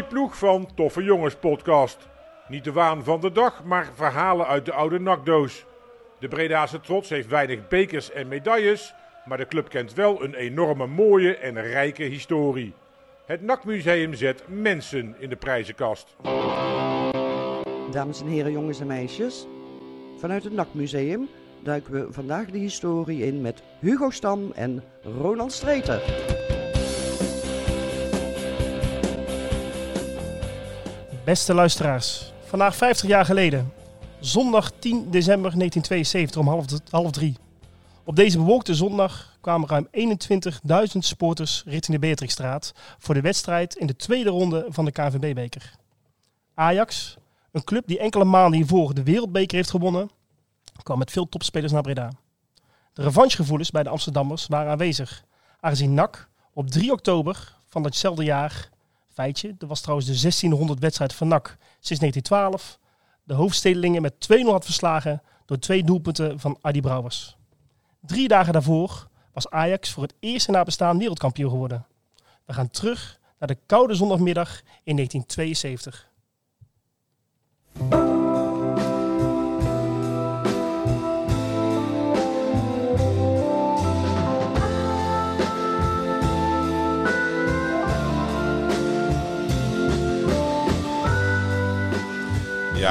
Die ploeg van Toffe Jongens podcast. Niet de waan van de dag, maar verhalen uit de oude nakdoos. De Bredaanse trots heeft weinig bekers en medailles, maar de club kent wel een enorme mooie en rijke historie. Het Nakmuseum zet mensen in de prijzenkast. Dames en heren, jongens en meisjes. Vanuit het NAC-museum duiken we vandaag de historie in met Hugo Stam en Ronald Streeter. Beste luisteraars, vandaag 50 jaar geleden, zondag 10 december 1972 om half, half drie. Op deze bewolkte zondag kwamen ruim 21.000 supporters richting de Beatrixstraat voor de wedstrijd in de tweede ronde van de KNVB-beker. Ajax, een club die enkele maanden hiervoor de wereldbeker heeft gewonnen, kwam met veel topspelers naar Breda. De revanchegevoelens bij de Amsterdammers waren aanwezig, aangezien NAC op 3 oktober van datzelfde jaar, feitje, dat was trouwens de 1600 wedstrijd van NAC sinds 1912, de hoofdstedelingen met 2-0 had verslagen door twee doelpunten van Adi Brouwers. Drie dagen daarvoor was Ajax voor het eerst na bestaan wereldkampioen geworden. We gaan terug naar de koude zondagmiddag in 1972.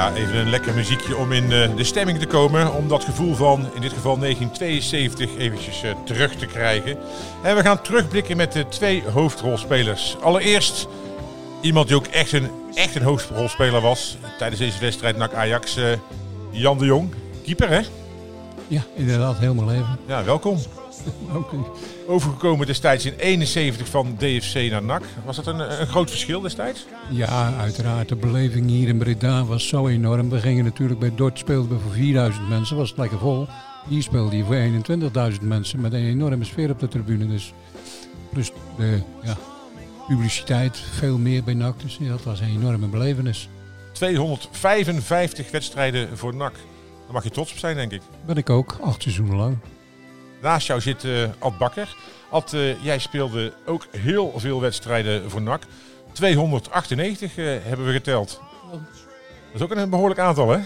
Ja, even een lekker muziekje om in eh, de stemming te komen. Om dat gevoel van, in dit geval 1972, eventjes eh, terug te krijgen. En we gaan terugblikken met de twee hoofdrolspelers. Allereerst iemand die ook echt een, echt een hoofdrolspeler was tijdens deze wedstrijd NAC Ajax. eh, Jan de Jong, keeper hè? Ja, inderdaad, helemaal leven. Ja, welkom. Overgekomen destijds in 71 van DFC naar NAC. Was dat een, een groot verschil destijds? Ja, uiteraard. De beleving hier in Breda was zo enorm. We gingen natuurlijk bij Dort speelden we voor 4000 mensen, was het lekker vol. Hier speelde je voor 21.000 mensen met een enorme sfeer op de tribune. Dus, dus de ja, publiciteit veel meer bij NAC. Dus ja, dat was een enorme belevenis. 255 wedstrijden voor NAC. Daar mag je trots op zijn, denk ik. Ben ik ook, acht seizoenen lang. Naast jou zit eh, Ad Bakker. Ad, eh, jij speelde ook heel veel wedstrijden voor NAC. 298 eh, hebben we geteld. Dat is ook een behoorlijk aantal, hè?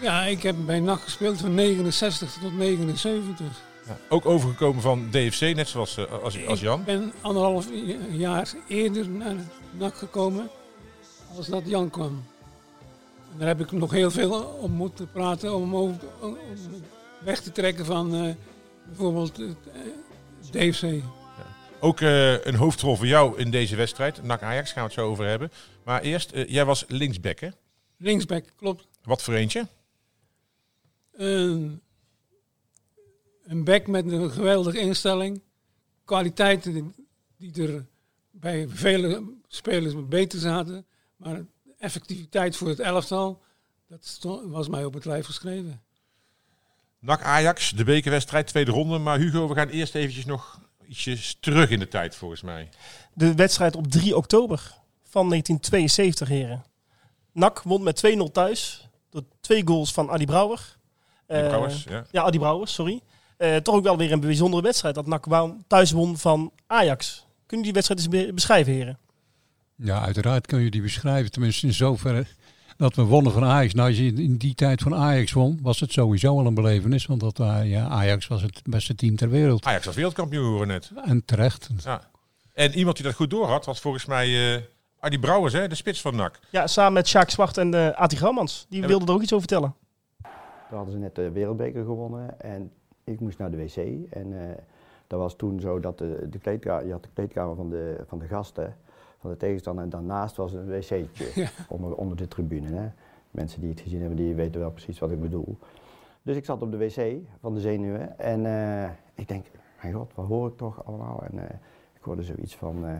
Ja, ik heb bij NAC gespeeld van 69 tot 79. Ja, ook overgekomen van DFC, net zoals als, als Jan. Ik ben anderhalf jaar eerder naar NAC gekomen als dat Jan kwam. En daar heb ik nog heel veel om moeten praten om, over, om weg te trekken van bijvoorbeeld het eh, DFC. Ook eh, een hoofdrol voor jou in deze wedstrijd. NAC Ajax gaan we het zo over hebben. Maar eerst, eh, jij was linksback, hè? Linksback, klopt. Wat voor eentje? Een, een back met een geweldige instelling. Kwaliteiten die- er bij vele spelers beter zaten. Maar effectiviteit voor het elftal, dat was mij op het lijf geschreven. NAC Ajax, de bekerwedstrijd, tweede ronde. Maar Hugo, we gaan eerst eventjes nog ietsjes terug in de tijd, volgens mij. De wedstrijd op 3 oktober van 1972, heren. NAC won met 2-0 thuis door twee goals van Adi Brouwer. Eh, Brouwers, ja. Ja, Adi Brouwers, sorry. Eh, toch ook wel weer een bijzondere wedstrijd dat NAC thuis won van Ajax. Kunnen die wedstrijd eens be- beschrijven, heren? Ja, uiteraard kun je die beschrijven. Tenminste in zoverre dat we wonnen van Ajax. Nou, als je in die tijd van Ajax won, was het sowieso al een belevenis. Want dat, eh, ja, Ajax was het beste team ter wereld. Ajax was wereldkampioen, horen we net. En terecht. Ja. En iemand die dat goed door had, was volgens mij eh Adi Brouwers, hè? de spits van NAC. Ja, samen met Sjaak Zwart en uh, Ati Graumans. Die wilden er ook iets over vertellen. Toen hadden ze net de wereldbeker gewonnen en ik moest naar de wc. En eh, dat was toen zo dat de, de kleedkamer, je had de kleedkamer van de, van de gasten, van de tegenstander. En daarnaast was een wc'tje Ja. onder, onder de tribune. Hè. Mensen die het gezien hebben, die weten wel precies wat ik bedoel. Dus ik zat op de wc van de zenuwen en eh, ik denk, mijn god, wat hoor ik toch allemaal? En eh, ik hoorde zoiets van eh,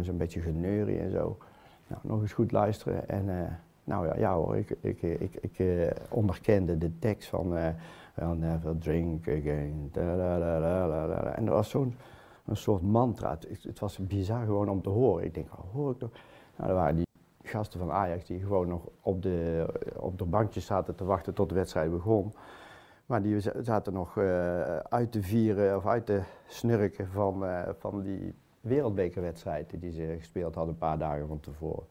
zo'n beetje geneurie en zo. Nou, nog eens goed luisteren en nou ja, ja hoor, ik, ik, ik, ik, onderkende de tekst van I'll never drink again. En dat was zo'n een soort mantra. Het, het was bizar gewoon om te horen. Ik denk, wat hoor ik toch? Nou, er waren die gasten van Ajax die gewoon nog op de, op de bankjes zaten te wachten tot de wedstrijd begon. Maar die zaten nog eh, uit te vieren of uit te snurken van, eh, van die wereldbekerwedstrijd die ze gespeeld hadden een paar dagen van tevoren.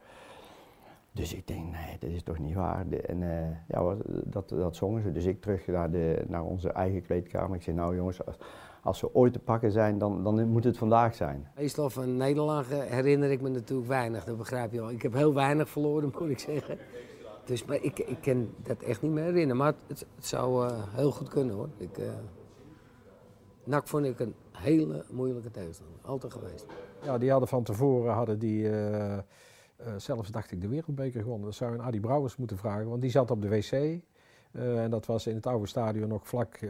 Dus ik denk, nee, dat is toch niet waar. En eh, ja, dat, dat zongen ze. Dus ik terug naar, de, naar onze eigen kleedkamer. Ik zei, nou jongens, als, als we ooit te pakken zijn, dan, dan moet het vandaag zijn. Meestal van nederlagen herinner ik me natuurlijk weinig, dat begrijp je wel. Ik heb heel weinig verloren, moet ik zeggen. Dus maar ik, ik kan dat echt niet meer herinneren. Maar het, het zou eh, heel goed kunnen hoor. Ik, eh NAC vond ik een hele moeilijke tegenstander. Altijd geweest. Ja, die hadden van tevoren hadden die, eh, eh, zelfs dacht ik de wereldbeker gewonnen. Dat zou je aan Adi Brouwers moeten vragen, want die zat op de wc. Eh, en dat was in het oude stadion nog vlak eh,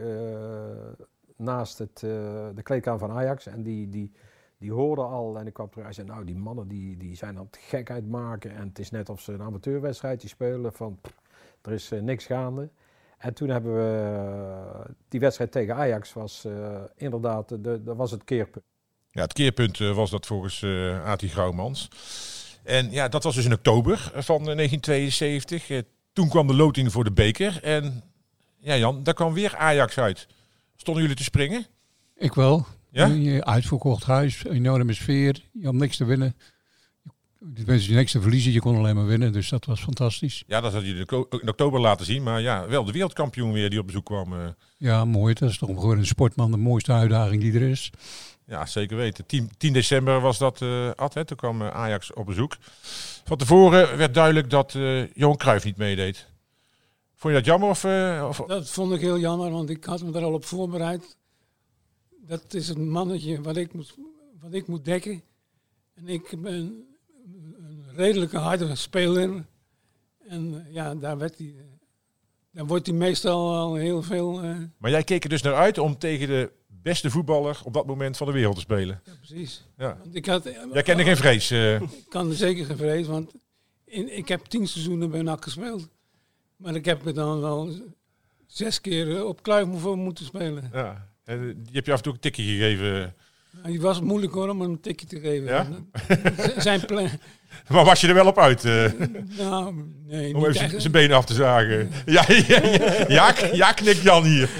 naast het, eh, de kleedkamer van Ajax. En die, die, die hoorde al en ik kwam terug. Hij zei, nou die mannen die, die zijn aan het gekheid maken. En het is net of ze een amateurwedstrijdje spelen van er is eh, niks gaande. En toen hebben we eh, die wedstrijd tegen Ajax was inderdaad, de, dat was het keerpunt. Ja, het keerpunt was dat volgens eh Ati Grauwmans. En ja, dat was dus in oktober van eh, 1972. Eh, toen kwam de loting voor de beker. En ja, Jan, daar kwam weer Ajax uit. Stonden jullie te springen? Ik wel. Ja? Je Uitverkocht huis, enorme sfeer. Je had niks te winnen. De mensen die niks te verliezen, je kon alleen maar winnen. Dus dat was fantastisch. Ja, dat had ook in oktober laten zien. Maar ja, wel de wereldkampioen weer die op bezoek kwam. eh. Ja, mooi. Dat is toch voor een sportman de mooiste uitdaging die er is. Ja, zeker weten. 10, 10 december was dat, eh Ad, hè? Toen kwam eh, Ajax op bezoek. Van tevoren werd duidelijk dat eh Johan Cruijff niet meedeed. Vond je dat jammer? Of, eh, of... Dat vond ik heel jammer, want ik had me daar al op voorbereid. Dat is het mannetje wat ik moet, wat ik moet dekken. En ik ben een redelijke harde speler. En eh, ja, daar, werd hij, daar wordt hij meestal al heel veel... eh, Maar jij keek er dus naar uit om tegen de beste voetballer op dat moment van de wereld te spelen. ja, precies. Ja. Want ik had, Jij kende geen vrees. Ik kan er zeker geen vrees, want in, ik heb tien seizoenen bij NAC gespeeld. Maar ik heb me dan wel zes keer eh, op kluif moeten spelen. ja. En eh, die heb je af en toe een tikje gegeven. Nou, Die was moeilijk hoor, om een tikje te geven. Ja? Zijn plan. Maar was je er wel op uit? eh, Nou, nee, om even zijn- benen af te zagen. Ja, ja, ja, ja, k- ja knikt Jan hier.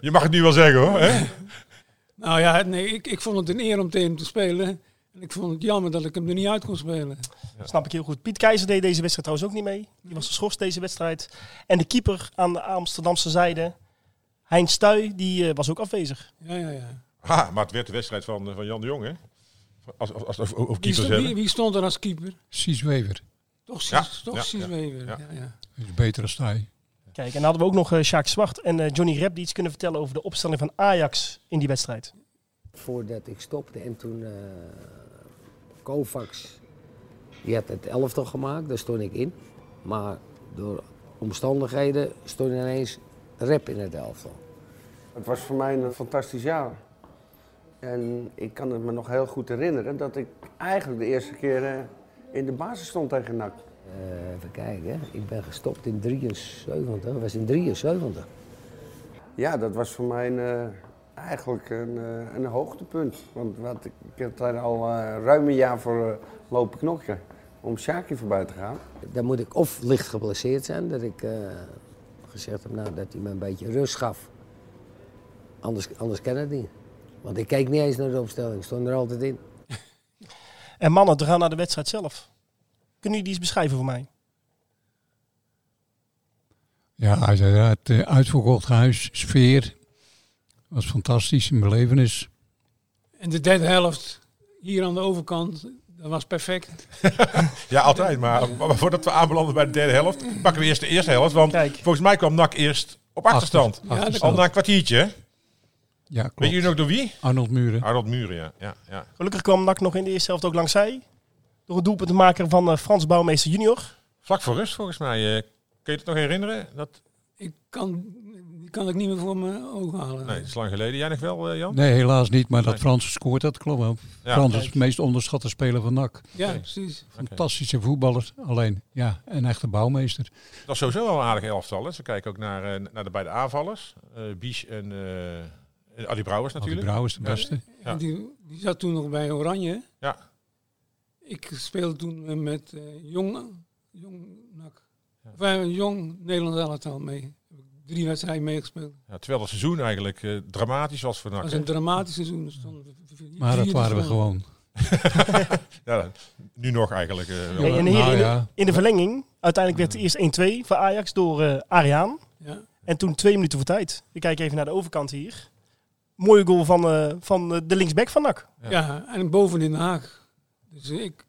je mag het nu wel zeggen hoor. Hè? Nou ja, nee, ik, ik vond het een eer om tegen hem te spelen. En ik vond het jammer dat ik hem er niet uit kon spelen. Snap ik heel goed. Piet Keizer deed deze wedstrijd trouwens ook niet mee. Die was geschorst deze wedstrijd. En de keeper aan de Amsterdamse zijde, Hein Stuy, die eh, was ook afwezig. Ja, ja, ja. Ha, maar het werd de wedstrijd van, eh, van Jan de Jong hè? Als, als, als, als over Wie, stond, wie, wie stond er als keeper? Cies Wever. Toch Ja, Cies, toch ja, Cies ja, Wever. ja. Ja, is beter als hij. Kijk, en dan hadden we ook nog eh Sjaak Zwart en eh, Johnny Rep die iets kunnen vertellen over de opstelling van Ajax in die wedstrijd. Voordat ik stopte en toen eh Kovacs, die had het elftal gemaakt, daar stond ik in. Maar door omstandigheden stond ineens Rep in het elftal. Het was voor mij een fantastisch jaar. En ik kan het me nog heel goed herinneren dat ik eigenlijk de eerste keer eh, in de basis stond tegen NAC. Eh, even kijken, hè. ik ben gestopt in 73, dat was in 73. Ja, dat was voor mij een, eigenlijk een, eh, een hoogtepunt. Want wat, ik, ik heb daar al eh, ruim een jaar voor eh, lopen knokken om Sjaki voorbij te gaan. Dan moet ik of licht geblesseerd zijn, dat ik eh, gezegd heb nou, dat hij me een beetje rust gaf. Anders, anders kan het niet. Want ik keek niet eens naar de opstelling, ik stond er altijd in. En mannen, we gaan naar de wedstrijd zelf. Kunnen jullie die eens beschrijven voor mij? Ja, uiteraard. eh, uitverkocht huis, sfeer. Was fantastisch, een belevenis. En de derde helft, hier aan de overkant, dat was perfect. Ja, altijd. Maar, maar voordat we aanbelanden bij de derde helft, pakken we eerst de eerste helft. Want Kijk, volgens mij kwam NAC eerst op achterstand. Ja. Al na een kwartiertje. Ja, klopt. Weet jullie nog door wie? Arnold Muren. Arnold Muren, ja. ja, ja. gelukkig kwam NAC nog in de eerste helft ook langs zij. Door het doelpunt te maken van eh, Frans Bouwmeester junior. Vlak voor rust volgens mij. eh, kun je het nog herinneren? Dat... Ik kan, die kan ik niet meer voor mijn ogen halen. Nee, dat is lang geleden. Jij nog wel, eh, Jan? Nee, helaas niet, maar dat. Frans gescoord, dat klopt wel. Ja. Frans is het meest onderschatte speler van NAC. Ja, precies. Fantastische voetballer, alleen ja, een echte bouwmeester. Dat is sowieso wel een aardig elftal. Hè. Ze kijken ook naar, eh, naar de beide aanvallers. eh Bies en eh, en Adi Brouwers natuurlijk. Brouw is de beste. Ja. Die, die zat toen nog bij Oranje. Ja. Ik speelde toen met eh, jong, jong, NAC. Of, jong Nederlands elftal mee. Ik drie wedstrijden meegespeeld. Ja, terwijl het seizoen eigenlijk eh, dramatisch was voor NAC. was hè? een dramatisch seizoen. Maar dat waren we gewoon. ja, nu nog eigenlijk. eh, wel. Hey, en Nou in, de, ja. in de verlenging, uiteindelijk werd het eerst 1-2 voor Ajax door eh Ariaan. Ja. En toen twee minuten voor tijd. We kijken even naar de overkant hier. Mooie goal van, eh, van de linksback van NAC. Ja. Ja. en boven in Den Haag. Dus ik,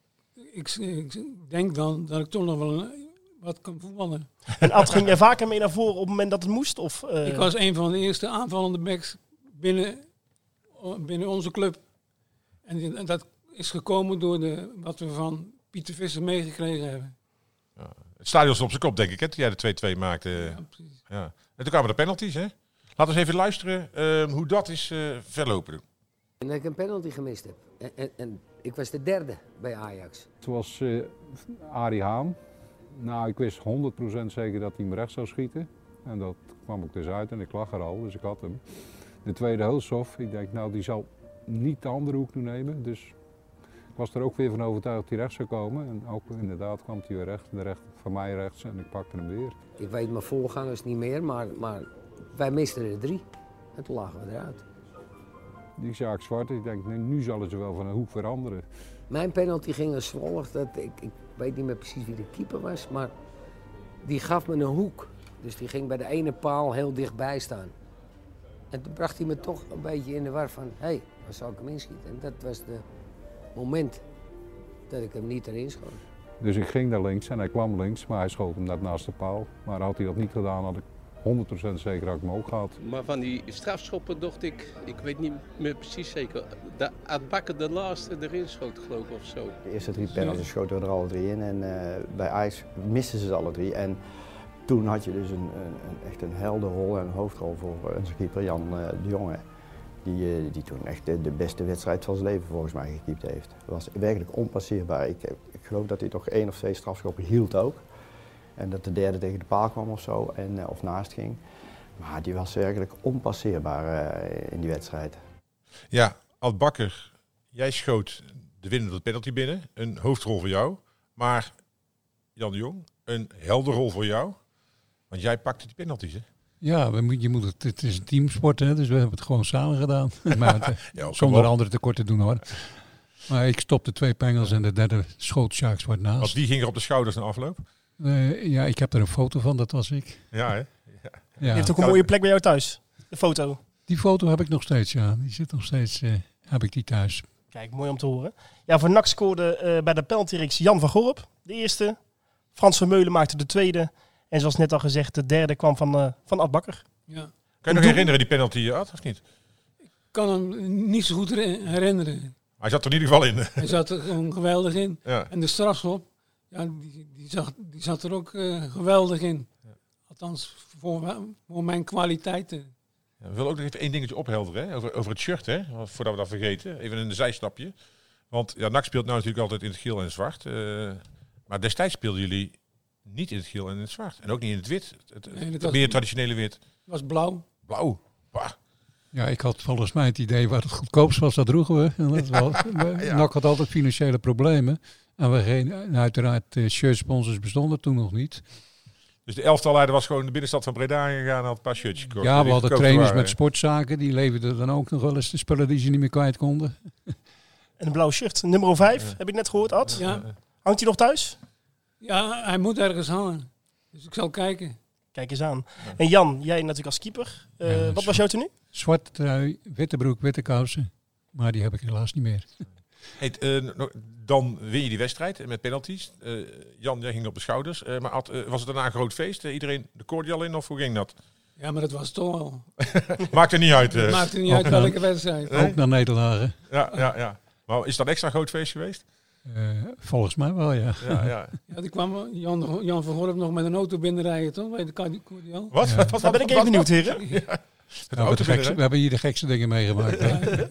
ik, ik denk dan dat ik toch nog wel een- wat kan voetballen. En Ad ging er vaker mee naar voren op het moment dat het moest? Of, eh, Ik was een van de eerste aanvallende backs binnen, binnen onze club. En dat is gekomen door de, wat we van Pieter Visser meegekregen hebben. Het stadion stond op zijn kop, denk ik, hè, toen jij de 2-2 maakte. Ja, precies. Ja. En toen kwamen de penalties, hè? Laten we eens even luisteren ehm, hoe dat is eh, verlopen. En dat ik een penalty gemist heb. En, en, en ik was de derde bij Ajax. Het was eh Arie Haan. Nou, ik wist 100% zeker dat hij hem recht zou schieten. En dat kwam ook dus uit en ik lag er al, dus ik had hem. De tweede Hulshoff, ik denk nou die zal niet de andere hoek nu nemen. Dus ik was er ook weer van overtuigd dat hij recht zou komen. En ook inderdaad kwam hij weer recht, de recht van mij rechts en ik pakte hem weer. Ik weet mijn voorgangers niet meer, maar, maar wij misten er drie. En toen lagen we eruit. Die Sjaak Zwart, ik denk nu, nu zullen ze wel van een hoek veranderen. Mijn penalty ging als volgt. Dat ik, ik weet niet meer precies wie de keeper was, maar die gaf me een hoek. Dus die ging bij de ene paal heel dichtbij staan. En toen bracht hij me toch een beetje in de war van, hé, hey, waar zou ik hem inschieten? En dat was het moment dat ik hem niet erin schoot. Dus ik ging naar links en hij kwam links, maar hij schoot hem net naast de paal. Maar had hij dat niet gedaan, had ik 100% zeker dat ik hem ook gehad. Maar van die strafschoppen dacht ik, ik weet niet meer precies zeker, dat Adbakker de laatste erin schoot geloof ik of zo. De eerste drie penalties schoten we er alle drie in en eh, bij Ajax misten ze ze alle drie. En toen had je dus een, een, een- echt een helderrol en een hoofdrol voor onze keeper Jan eh, de Jonge. Die, eh, die toen echt de, de beste wedstrijd van zijn leven volgens mij gekiept heeft. Was werkelijk onpasseerbaar. Ik, ik geloof dat hij toch één of twee strafschoppen hield ook. En dat de derde tegen de paal kwam of zo, en, eh, of naast ging. Maar die was werkelijk onpasseerbaar eh, in die wedstrijd. Ja, Ad Bakker, jij schoot de winnende penalty binnen. Een hoofdrol voor jou. Maar Jan de Jong, een helder rol voor jou. Want jij pakte die penalties, hè? Ja, we moet, je moet het, het is een teamsport, hè, dus we hebben het gewoon samen gedaan. maar het, eh, Ja, ook zonder wel. andere tekort te doen hoor. Maar ik stopte twee pengels en de derde schoot Sjaak Zwart Want naast. die ging er op de schouders na afloop. Eh, ja, ik heb er een foto van, dat was ik. Ja, hè? Je Ja. heeft ook een mooie plek bij jou thuis. De foto. Die foto heb ik nog steeds, ja. Die zit nog steeds, eh, heb ik die thuis. Kijk, mooi om te horen. Ja, voor NAC scoorde eh, bij de penaltyreeks Jan van Gorp, de eerste. Frans Vermeulen maakte de tweede. En zoals net al gezegd, de derde kwam van, eh van Ad Bakker. Ja. Kan je nog herinneren die penalty, Ad, of niet? Ik kan hem niet zo goed heri- herinneren. Hij zat er in ieder geval in. Hij zat er gewoon geweldig in. Ja. En de strafschop, ja, die, die, zag, die zat er ook eh, geweldig in. Althans, voor, mijn- voor mijn kwaliteiten. Ja, we willen ook nog even één dingetje ophelderen hè? Over, over het shirt, hè? voordat we dat vergeten. Even een zijstapje. Want ja, NAC speelt nou natuurlijk altijd in het geel en het zwart. eh, maar destijds speelden jullie niet in het geel en in het zwart. En ook niet in het wit. Het, het- Nee, dat het was- meer traditionele wit. Het was blauw. Blauw. Bah. Ja, ik had volgens mij het idee wat het goedkoopst was, dat droegen we. En dat wel, Ja. NAC had altijd financiële problemen. En we geen, en uiteraard, uh, shirtsponsors bestonden toen nog niet. Dus de elftalleider was gewoon in de binnenstad van Breda gegaan en had een paar shirtjes gekocht. Ja, we hadden trainers waren. met sportzaken. Die leverden dan ook nog wel eens de spullen die ze niet meer kwijt konden. En een blauw shirt. Nummer 5, heb ik net gehoord, Ad. Ja, Hangt hij nog thuis? ja, hij moet ergens hangen. Dus ik zal kijken. Kijk eens aan. En Jan, jij natuurlijk als keeper. Eh, wat was jouw tenue? Zwarte trui, witte broek, witte kousen. Maar die heb ik helaas niet meer. Hey, eh, dan win je die wedstrijd met penalties. Eh, Jan, jij ging op de schouders. Eh, maar was het daarna een groot feest? Iedereen de cordial in of hoe ging dat? Ja, maar dat was toch wel. Maakt er niet uit. Het maakte niet ook uit welke wedstrijd. Nee? Ook naar Nederlagen. Ja, ja, ja. Maar is dat een extra groot feest geweest? Eh, volgens mij wel, ja. Ja, ja. Ja, die kwam Jan, Jan van Gorp nog met een auto binnenrijden, toch? Bij de Cordial. Wat? Ja. Wat, wat, Daar ben ik even benieuwd, heren. Ja. Het We hebben, hier de gekste dingen meegemaakt. hè.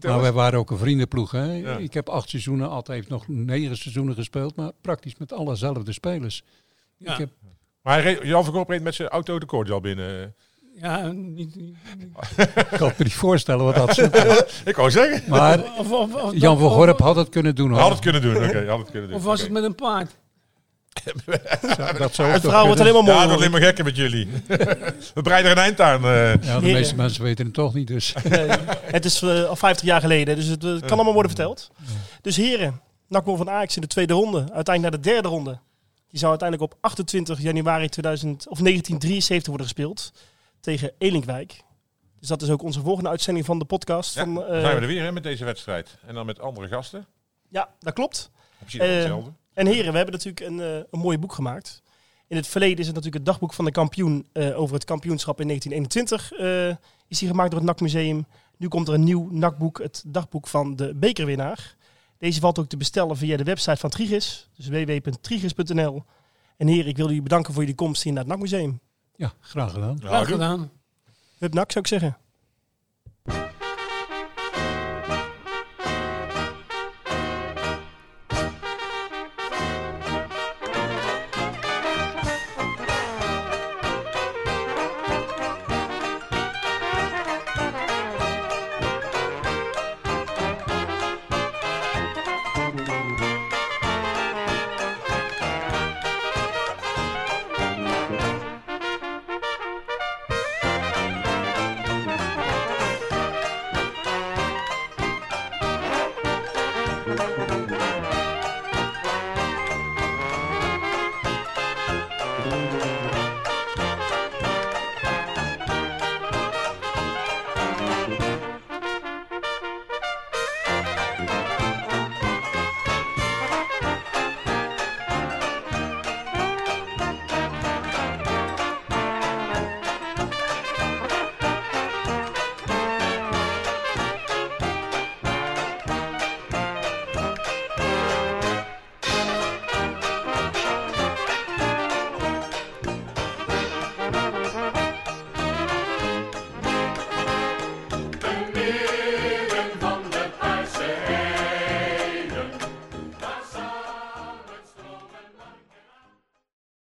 Vertel Maar eens. we waren ook een vriendenploeg. Hè? Ja. Ik heb acht seizoenen, altijd heeft nog negen seizoenen gespeeld. Maar praktisch met allezelfde spelers. Ja, Ik heb, Maar hij reed, Jan van Gorp reed met zijn auto de cordial binnen. ja niet, niet- niet- ik kan me niet voorstellen wat dat is. Ik wou zeggen. Maar Of, of, of, Jan van Gorp had het kunnen doen. Hoor. Had het kunnen doen. Oké, had het kunnen doen. Of was het met een paard? dat zou Het verhaal wordt alleen maar Ja, mooier. dat wordt alleen maar gekker met jullie. We breiden er een eind aan. eh. Ja, de meeste mensen weten het toch niet, dus... Nee, het is eh, al 50 jaar geleden, dus het, kan allemaal worden verteld. Dus heren, NAC van Ajax in de tweede ronde. Uiteindelijk naar de derde ronde. Die zou uiteindelijk op 28 januari 2000, of 1973 worden gespeeld. Tegen Elinkwijk. Dus dat is ook onze volgende uitzending van de podcast. Ja, van, dan eh, zijn we er weer hè, met deze wedstrijd. En dan met andere gasten. ja, dat klopt. Precies hetzelfde. En heren, we hebben natuurlijk een, eh, een mooi boek gemaakt. In het verleden is het natuurlijk het dagboek van de kampioen eh, over het kampioenschap in 1921. eh, is die gemaakt door het NAC Museum. Nu komt er een nieuw NAC-boek, het dagboek van de bekerwinnaar. Deze valt ook te bestellen via de website van Trigis, dus www.trigis.nl. En heren, ik wil jullie bedanken voor jullie komst hier naar het NAC Museum. Ja, graag gedaan. Graag gedaan. Hup NAC zou ik zeggen.